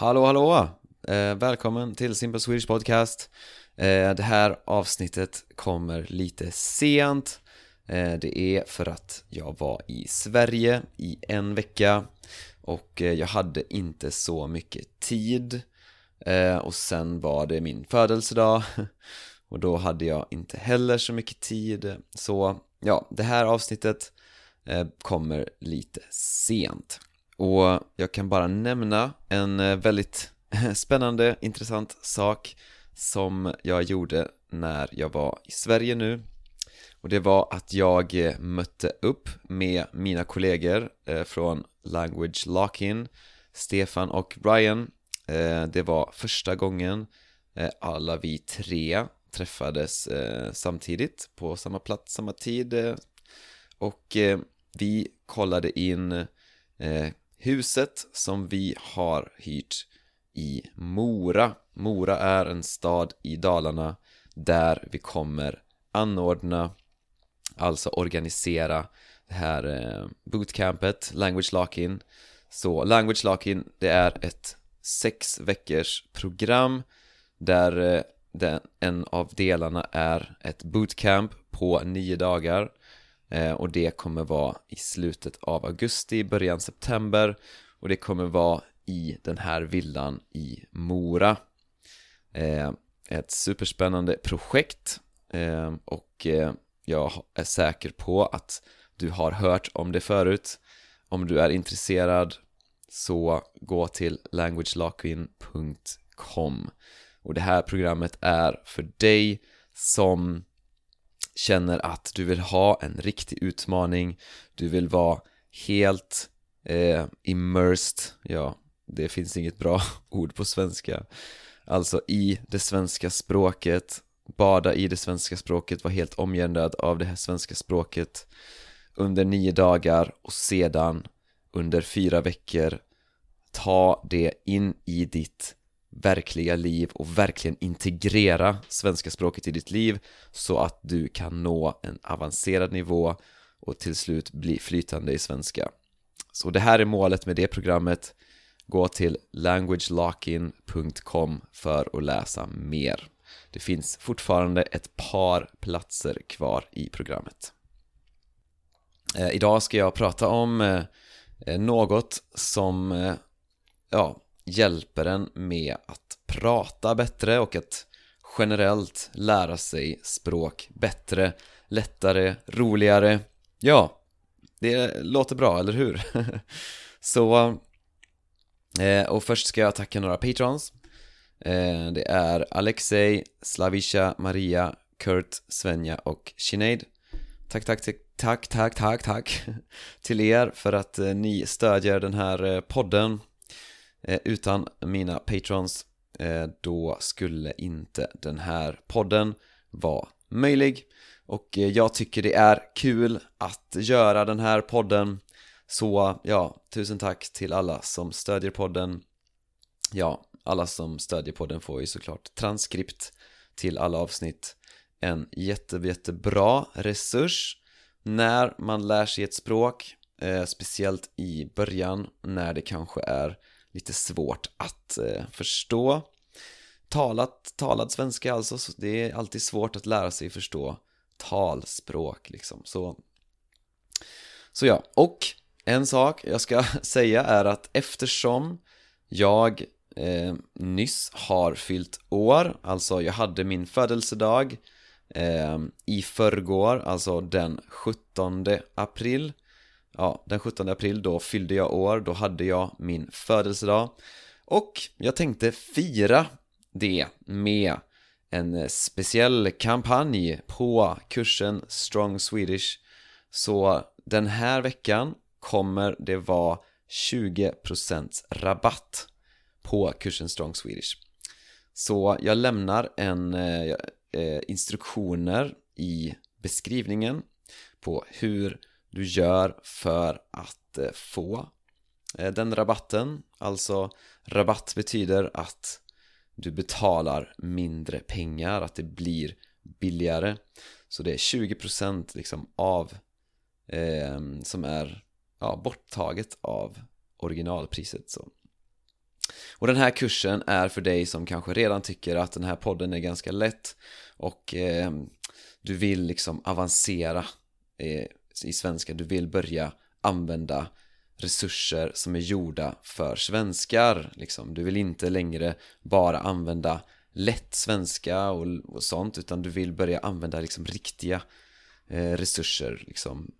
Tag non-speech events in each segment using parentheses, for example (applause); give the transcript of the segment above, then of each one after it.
Hallå hallå! Eh, välkommen till Simple Swedish Podcast. Eh, Det här avsnittet kommer lite sent. Eh, Det är för att jag var i Sverige i en vecka och eh, jag hade inte så mycket tid. Eh, och sen var det min födelsedag (laughs) och då hade jag inte heller så mycket tid. Så ja, det här avsnittet eh, kommer lite sent och jag kan bara nämna en eh, väldigt (laughs) spännande, intressant sak som jag gjorde när jag var i Sverige nu. Och det var att jag eh, mötte upp med mina kollegor eh, från Language Lock-In Stefan och Ryan. Det var första gången alla vi tre träffades samtidigt på samma plats, samma tid och vi kollade in huset som vi har hyrt i Mora. Mora är en stad i Dalarna där vi kommer anordna, alltså organisera det här eh, bootcampet, Language Lock-In. Så Language Lock-In, det är ett sex veckors program där eh, en av delarna är ett bootcamp på nio dagar Eh, och det kommer vara i slutet av augusti, början september. Och det kommer vara i den här villan i Mora. Eh, ett superspännande projekt. Eh, och eh, jag är säker på att du har hört om det förut. Om du är intresserad så gå till languagelockin.com och det här programmet är för dig som känner att du vill ha en riktig utmaning Du vill vara helt eh, immersed, ja, det finns inget bra (laughs) ord på svenska Alltså i det svenska språket Bada i det svenska språket, vara helt omgärdad av det här svenska språket Under nio dagar och sedan under fyra veckor Ta det in i ditt verkliga liv och verkligen integrera svenska språket i ditt liv så att du kan nå en avancerad nivå och till slut bli flytande i svenska. Så det här är målet med det programmet. Gå till languagelockin.com för att läsa mer. Det finns fortfarande ett par platser kvar i programmet. Eh, idag ska jag prata om eh, något som eh, ja, hjälper en med att prata bättre och att generellt lära sig språk bättre, lättare, roligare. Ja, det låter bra, eller hur? (laughs) Så, eh, och först ska jag tacka några patrons. Eh, det är Alexei, Slavisha, Maria, Kurt, Svenja och Sinead. Tack, tack, tack, tack, tack, tack, tack (laughs) till er för att eh, ni stödjer den här podden Eh, utan mina patrons eh, då skulle inte den här podden vara möjlig. Och eh, jag tycker det är kul att göra den här podden. Så ja, tusen tack till alla som stödjer podden. Ja, alla som stödjer podden får ju såklart transkript till alla avsnitt. En jätte, jättebra resurs när man lär sig ett språk Speciellt i början när det kanske är lite svårt att eh, förstå. Talat, talad svenska alltså, så det är alltid svårt att lära sig förstå talspråk liksom. Så Så ja, och en sak jag ska (laughs) säga är att eftersom jag eh, nyss har fyllt år, alltså jag hade min födelsedag eh, i förrgår, alltså den 17 april ja, den 17 april då fyllde jag år, då hade jag min födelsedag. Och jag tänkte fira det med en speciell kampanj på kursen Strong Swedish. Så den här veckan kommer det vara 20% rabatt på kursen Strong Swedish. Så jag lämnar en eh, eh instruktioner i beskrivningen på hur du gör för att eh, få eh, den rabatten. Alltså rabatt betyder att du betalar mindre pengar, att det blir billigare. Så det är 20% liksom av eh, som är ja, borttaget av originalpriset så. Och den här kursen är för dig som kanske redan tycker att den här podden är ganska lätt och eh, du vill liksom avancera eh, i svenska, du vill börja använda resurser som är gjorda för svenskar liksom. Du vill inte längre bara använda lätt svenska och, och sånt utan du vill börja använda liksom riktiga eh, resurser liksom.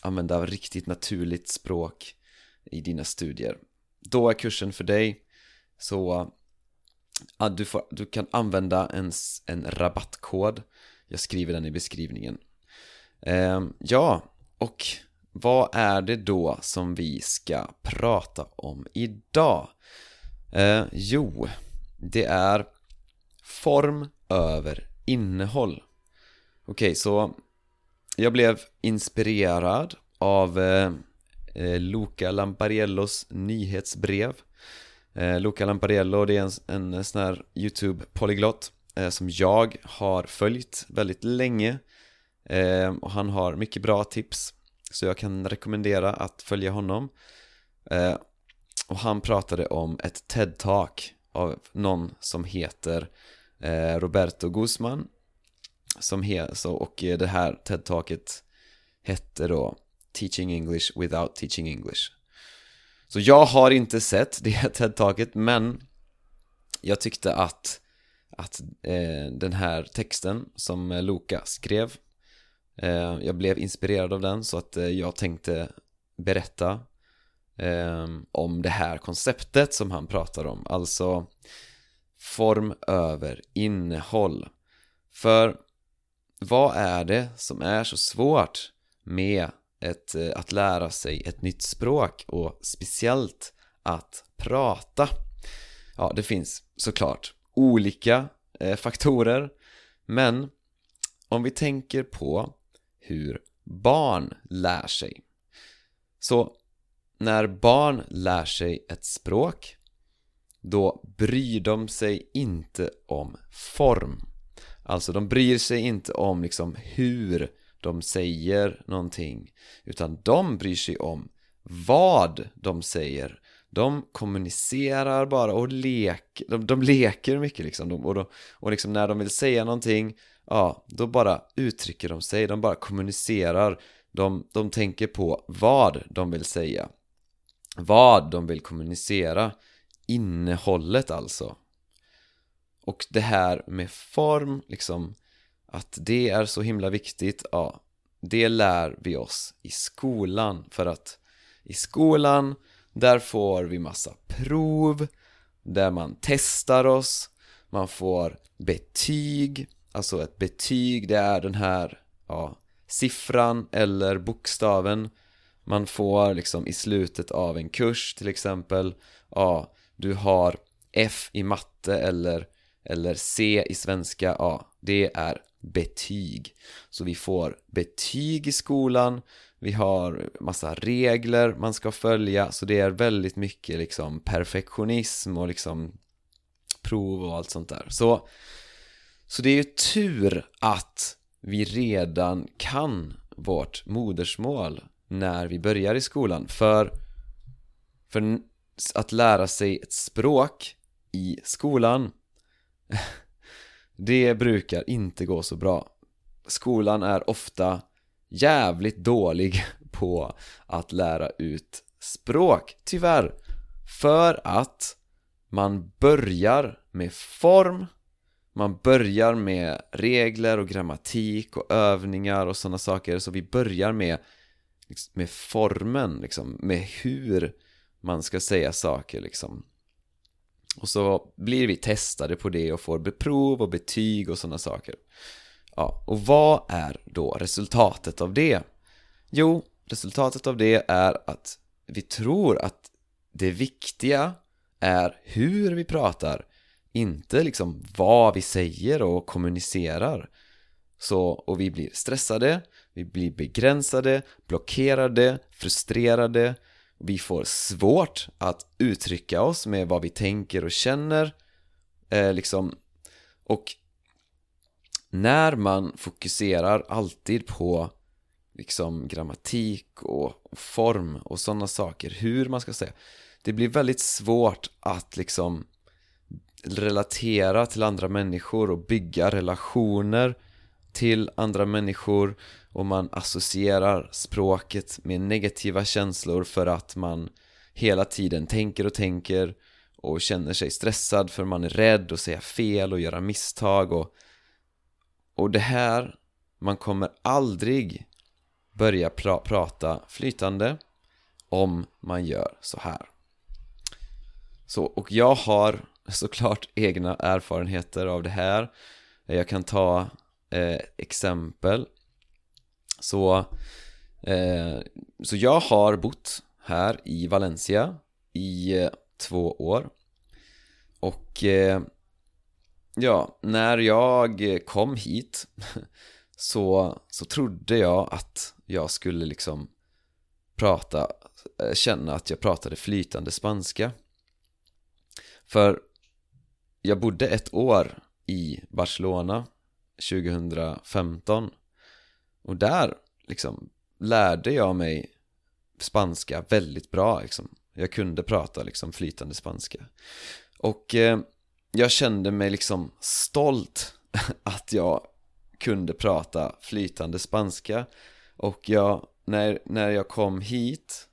Använda riktigt naturligt språk i dina studier. Då är kursen för dig så ja, du, får, du kan använda en, en rabattkod Jag skriver den i beskrivningen eh, Ja, och vad är det då som vi ska prata om idag? Eh, jo, det är form över innehåll. Okej, okay, så jag blev inspirerad av eh, eh Luca Lampariellos nyhetsbrev. Eh, Luca Lampariello, det är en, en sån här YouTube-polyglott eh, som jag har följt väldigt länge eh, och han har mycket bra tips så jag kan rekommendera att följa honom. Eh, och han pratade om ett TED-talk av någon som heter eh, Roberto Guzman som he, så, och eh, det här TED-talket hette då Teaching English without teaching English. Så jag har inte sett det TED-talket, men jag tyckte att, att eh, den här texten som Luka skrev Eh, jag blev inspirerad av den så att eh, jag tänkte berätta ehm, om det här konceptet som han pratar om Alltså form över innehåll För vad är det som är så svårt med ett, eh, att lära sig ett nytt språk och speciellt att prata. Ja, det finns såklart olika faktorer men om vi tänker på hur barn lär sig. Så när barn lär sig ett språk då bryr de sig inte om form. Alltså de bryr sig inte om liksom hur de säger någonting utan de bryr sig om vad de säger. De kommunicerar bara och lek, de, de leker mycket liksom. Och, de, och liksom när de vill säga någonting ja, då bara uttrycker de sig, de bara kommunicerar. De, de tänker på vad de vill säga. Vad de vill kommunicera. Innehållet alltså. Och det här med form liksom att det är så himla viktigt, ja, det lär vi oss i skolan. För att i skolan, där får vi massa prov, där man testar oss, man får betyg, alltså ett betyg det är den här, ja, siffran eller bokstaven man får liksom i slutet av en kurs till exempel, ja, du har F i matte eller, eller C i svenska, ja, det är betyg. Så vi får betyg i skolan, vi har massa regler man ska följa, så det är väldigt mycket liksom perfektionism och liksom prov och allt sånt där. Så, så det är ju tur att vi redan kan vårt modersmål när vi börjar i skolan. För, för att lära sig ett språk i skolan (laughs) Det brukar inte gå så bra Skolan är ofta jävligt dålig (laughs) på att lära ut språk, tyvärr För att man börjar med form man börjar med regler och grammatik och övningar och sådana saker. Så vi börjar med, liksom, med formen, liksom, med hur man ska säga saker liksom. Och så blir vi testade på det och får prov och betyg och sådana saker. Ja, och vad är då resultatet av det? Jo, resultatet av det är att vi tror att det viktiga är hur vi pratar inte liksom vad vi säger och kommunicerar så, och vi blir stressade, vi blir begränsade, blockerade, frustrerade vi får svårt att uttrycka oss med vad vi tänker och känner eh, liksom och när man fokuserar alltid på liksom grammatik och, form och sådana saker, hur man ska säga. Det blir väldigt svårt att liksom relatera till andra människor och bygga relationer till andra människor och man associerar språket med negativa känslor för att man hela tiden tänker och tänker och känner sig stressad för man är rädd att säga fel och göra misstag och, och det här, man kommer aldrig börja pra prata flytande om man gör så här. Så, och jag har såklart egna erfarenheter av det här. Jag kan ta eh, exempel. Så, eh, så jag har bott här i Valencia i eh, två år. Och eh, ja, när jag kom hit (laughs) så, så trodde jag att jag skulle liksom prata, eh, känna att jag pratade flytande spanska. För jag bodde ett år i Barcelona 2015 och där liksom lärde jag mig spanska väldigt bra liksom. Jag kunde prata liksom flytande spanska. Och eh, jag kände mig liksom stolt (laughs) att jag kunde prata flytande spanska. Och jag, när, när jag kom hit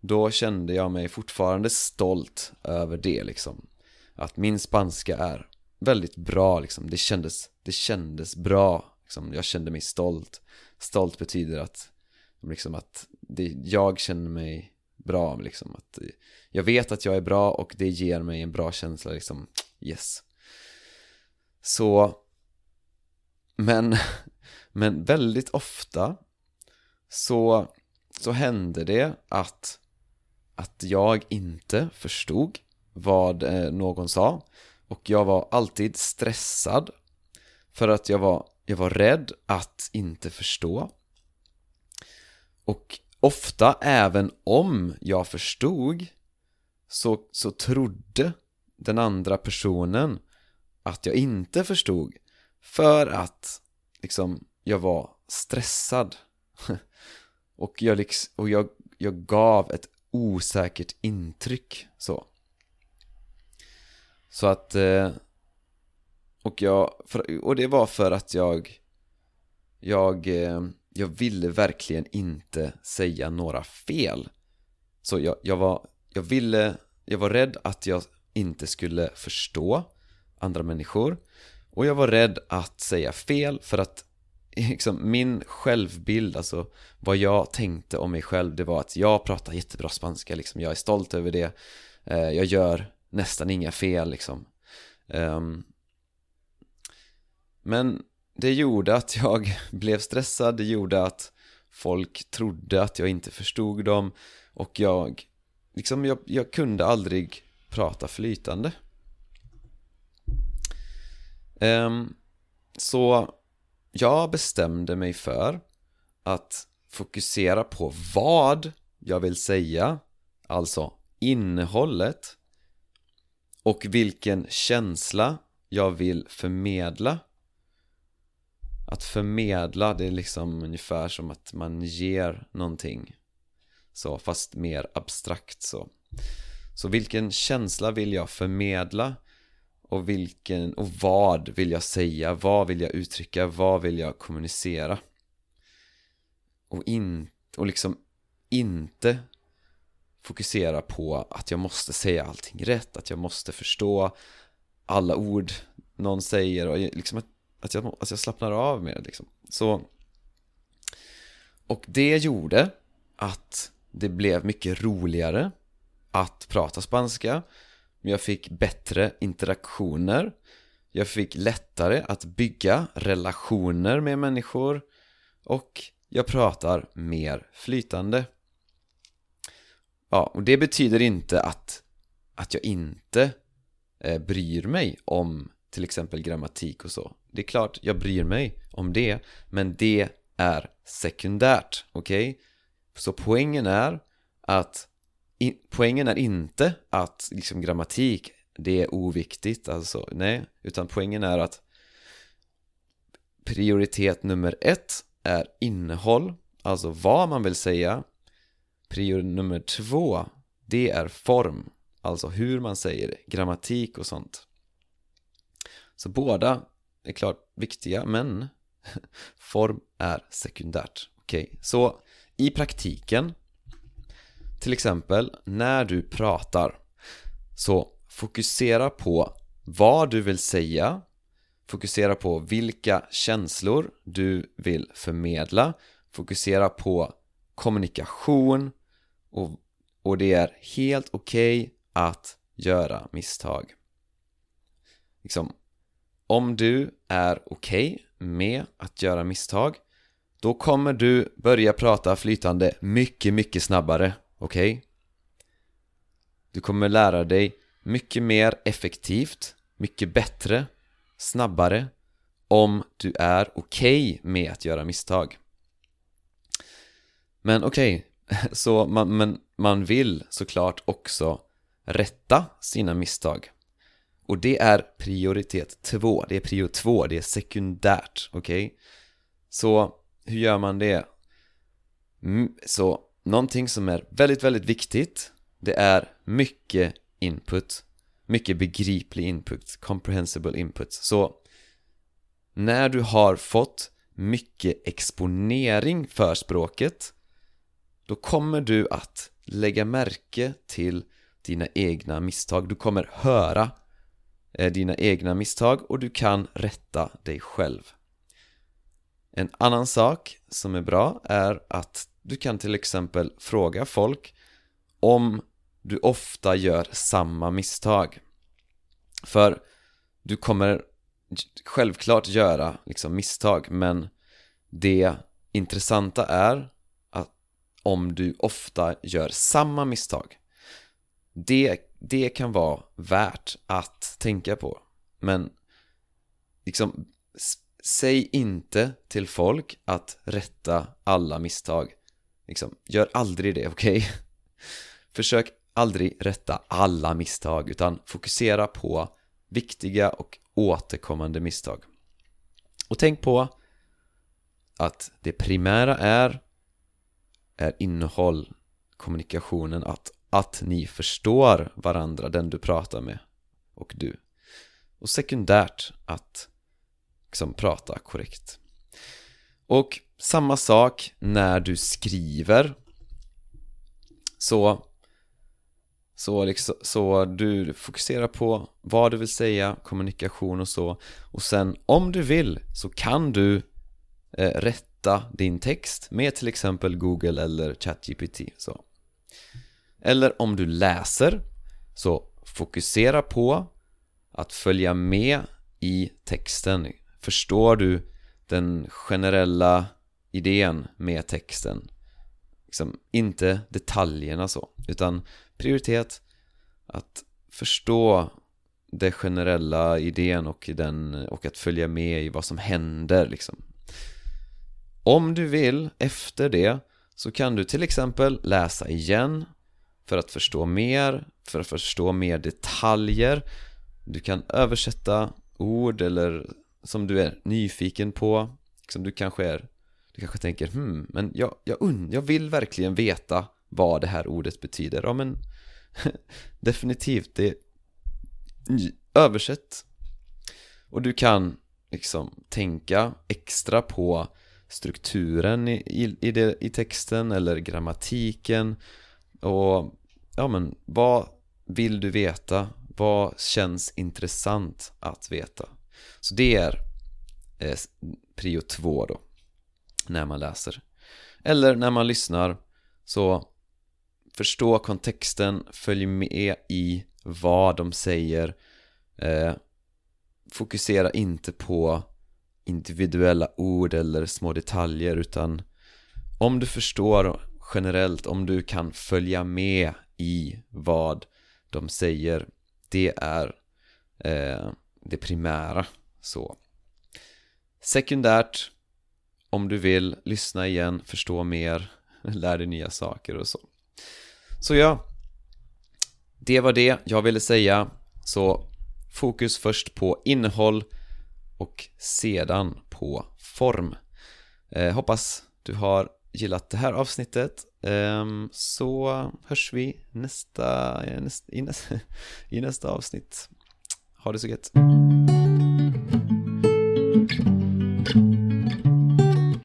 då kände jag mig fortfarande stolt över det liksom att min spanska är väldigt bra liksom. det, kändes, det kändes bra liksom. Jag kände mig stolt Stolt betyder att liksom att det, jag känner mig bra liksom. att eh, Jag vet att jag är bra och det ger mig en bra känsla liksom Yes Så Men (laughs) Men väldigt ofta Så Så hände det att Att jag inte förstod vad eh, någon sa. Och jag var alltid stressad. För att jag var, jag var rädd att inte förstå. Och ofta även om jag förstod så, så trodde den andra personen att jag inte förstod. För att liksom jag var stressad. (laughs) Och jag, liksom, och jag, jag gav ett osäkert intryck så så att eh, Och jag, och det var för att jag Jag eh, Jag ville verkligen inte säga några fel. Så jag, jag var Jag ville Jag var rädd att jag inte skulle förstå andra människor. Och jag var rädd att säga fel för att (laughs) liksom, min självbild, alltså vad jag tänkte om mig själv Det var att jag pratar jättebra spanska liksom, jag är stolt över det eh, Jag gör nästan inga fel liksom. Um, Men det gjorde att jag (laughs) blev stressad, det gjorde att folk trodde att jag inte förstod dem och jag liksom, jag, jag kunde aldrig prata flytande. Um, Så jag bestämde mig för att fokusera på vad jag vill säga Alltså innehållet och vilken känsla jag vill förmedla Att förmedla, det är liksom ungefär som att man ger någonting Så, fast mer abstrakt så Så vilken känsla vill jag förmedla? Och vilken, och vad vill jag säga? Vad vill jag uttrycka? Vad vill jag kommunicera? Och, in, och liksom inte fokusera på att jag måste säga allting rätt, att jag måste förstå alla ord någon säger och liksom att, att, jag, att jag slappnar av med det liksom. Så Och det gjorde att det blev mycket roligare att prata spanska. Jag fick bättre interaktioner. Jag fick lättare att bygga relationer med människor. Och jag pratar mer flytande. Ja, och det betyder inte att, att jag inte eh, bryr mig om till exempel grammatik och så Det är klart jag bryr mig om det Men det är sekundärt, okej? Okay? Så poängen är att in, Poängen är inte att liksom grammatik Det är oviktigt, alltså nej Utan poängen är att Prioritet nummer ett är innehåll alltså vad man vill säga. Prio nummer två, det är form, alltså hur man säger det, grammatik och sånt. Så båda är klart viktiga, men (laughs) form är sekundärt. Okej, okay. så i praktiken, till exempel när du pratar, så fokusera på vad du vill säga, fokusera på vilka känslor du vill förmedla, fokusera på kommunikation och, och det är helt okej okay att göra misstag. Liksom, om du är okej okay med att göra misstag då kommer du börja prata flytande mycket, mycket snabbare, okej? Okay? Du kommer lära dig mycket mer effektivt, mycket bättre, snabbare om du är okej okay med att göra misstag. Men okej, okay, (laughs) så man, men man vill såklart också rätta sina misstag. Och det är prioritet två, det är prio två, det är sekundärt, okej? Okay? Så hur gör man det? Mm, så någonting som är väldigt, väldigt viktigt det är mycket input mycket begriplig input, comprehensible input så när du har fått mycket exponering för språket då kommer du att lägga märke till dina egna misstag du kommer höra eh, dina egna misstag och du kan rätta dig själv en annan sak som är bra är att du kan till exempel fråga folk om du ofta gör samma misstag. För du kommer självklart göra liksom misstag men det intressanta är om du ofta gör samma misstag det, det kan vara värt att tänka på men liksom Säg inte till folk att rätta alla misstag liksom, Gör aldrig det, (laughs) okej? Okay? Försök aldrig rätta alla misstag utan fokusera på viktiga och återkommande misstag Och tänk på att det primära är är innehåll, kommunikationen, att, att ni förstår varandra, den du pratar med och du. Och sekundärt att liksom prata korrekt. Och samma sak när du skriver. Så så, liksom, så du fokuserar på vad du vill säga, kommunikation och så. Och sen om du vill så kan du eh, rätta din text med till exempel Google eller ChatGPT så. Eller om du läser så fokusera på att följa med i texten Förstår du den generella idén med texten? Liksom inte detaljerna så, utan prioritet att förstå den generella idén och, den, och att följa med i vad som händer liksom. Om du vill efter det så kan du till exempel läsa igen för att förstå mer, för att förstå mer detaljer. Du kan översätta ord eller som du är nyfiken på. Som du kanske är Du kanske tänker hmm, men jag, jag, und, jag vill verkligen veta vad det här ordet betyder. Ja men (laughs) Definitivt, det Översätt. Och du kan liksom tänka extra på strukturen i, i, i, det, i texten eller grammatiken och ja men vad vill du veta? Vad känns intressant att veta? Så det är eh, prio två då När man läser Eller när man lyssnar Så Förstå kontexten, följ med i vad de säger eh, Fokusera inte på individuella ord eller små detaljer utan om du förstår generellt, om du kan följa med i vad de säger det är eh, det primära så. Sekundärt Om du vill lyssna igen, förstå mer (laughs) Lär dig nya saker och så. Så ja Det var det jag ville säga. Så fokus först på innehåll och sedan på form eh, Hoppas du har gillat det här avsnittet Eh, så hörs vi nästa, i, nästa, (laughs) i nästa avsnitt. Ha det så gött.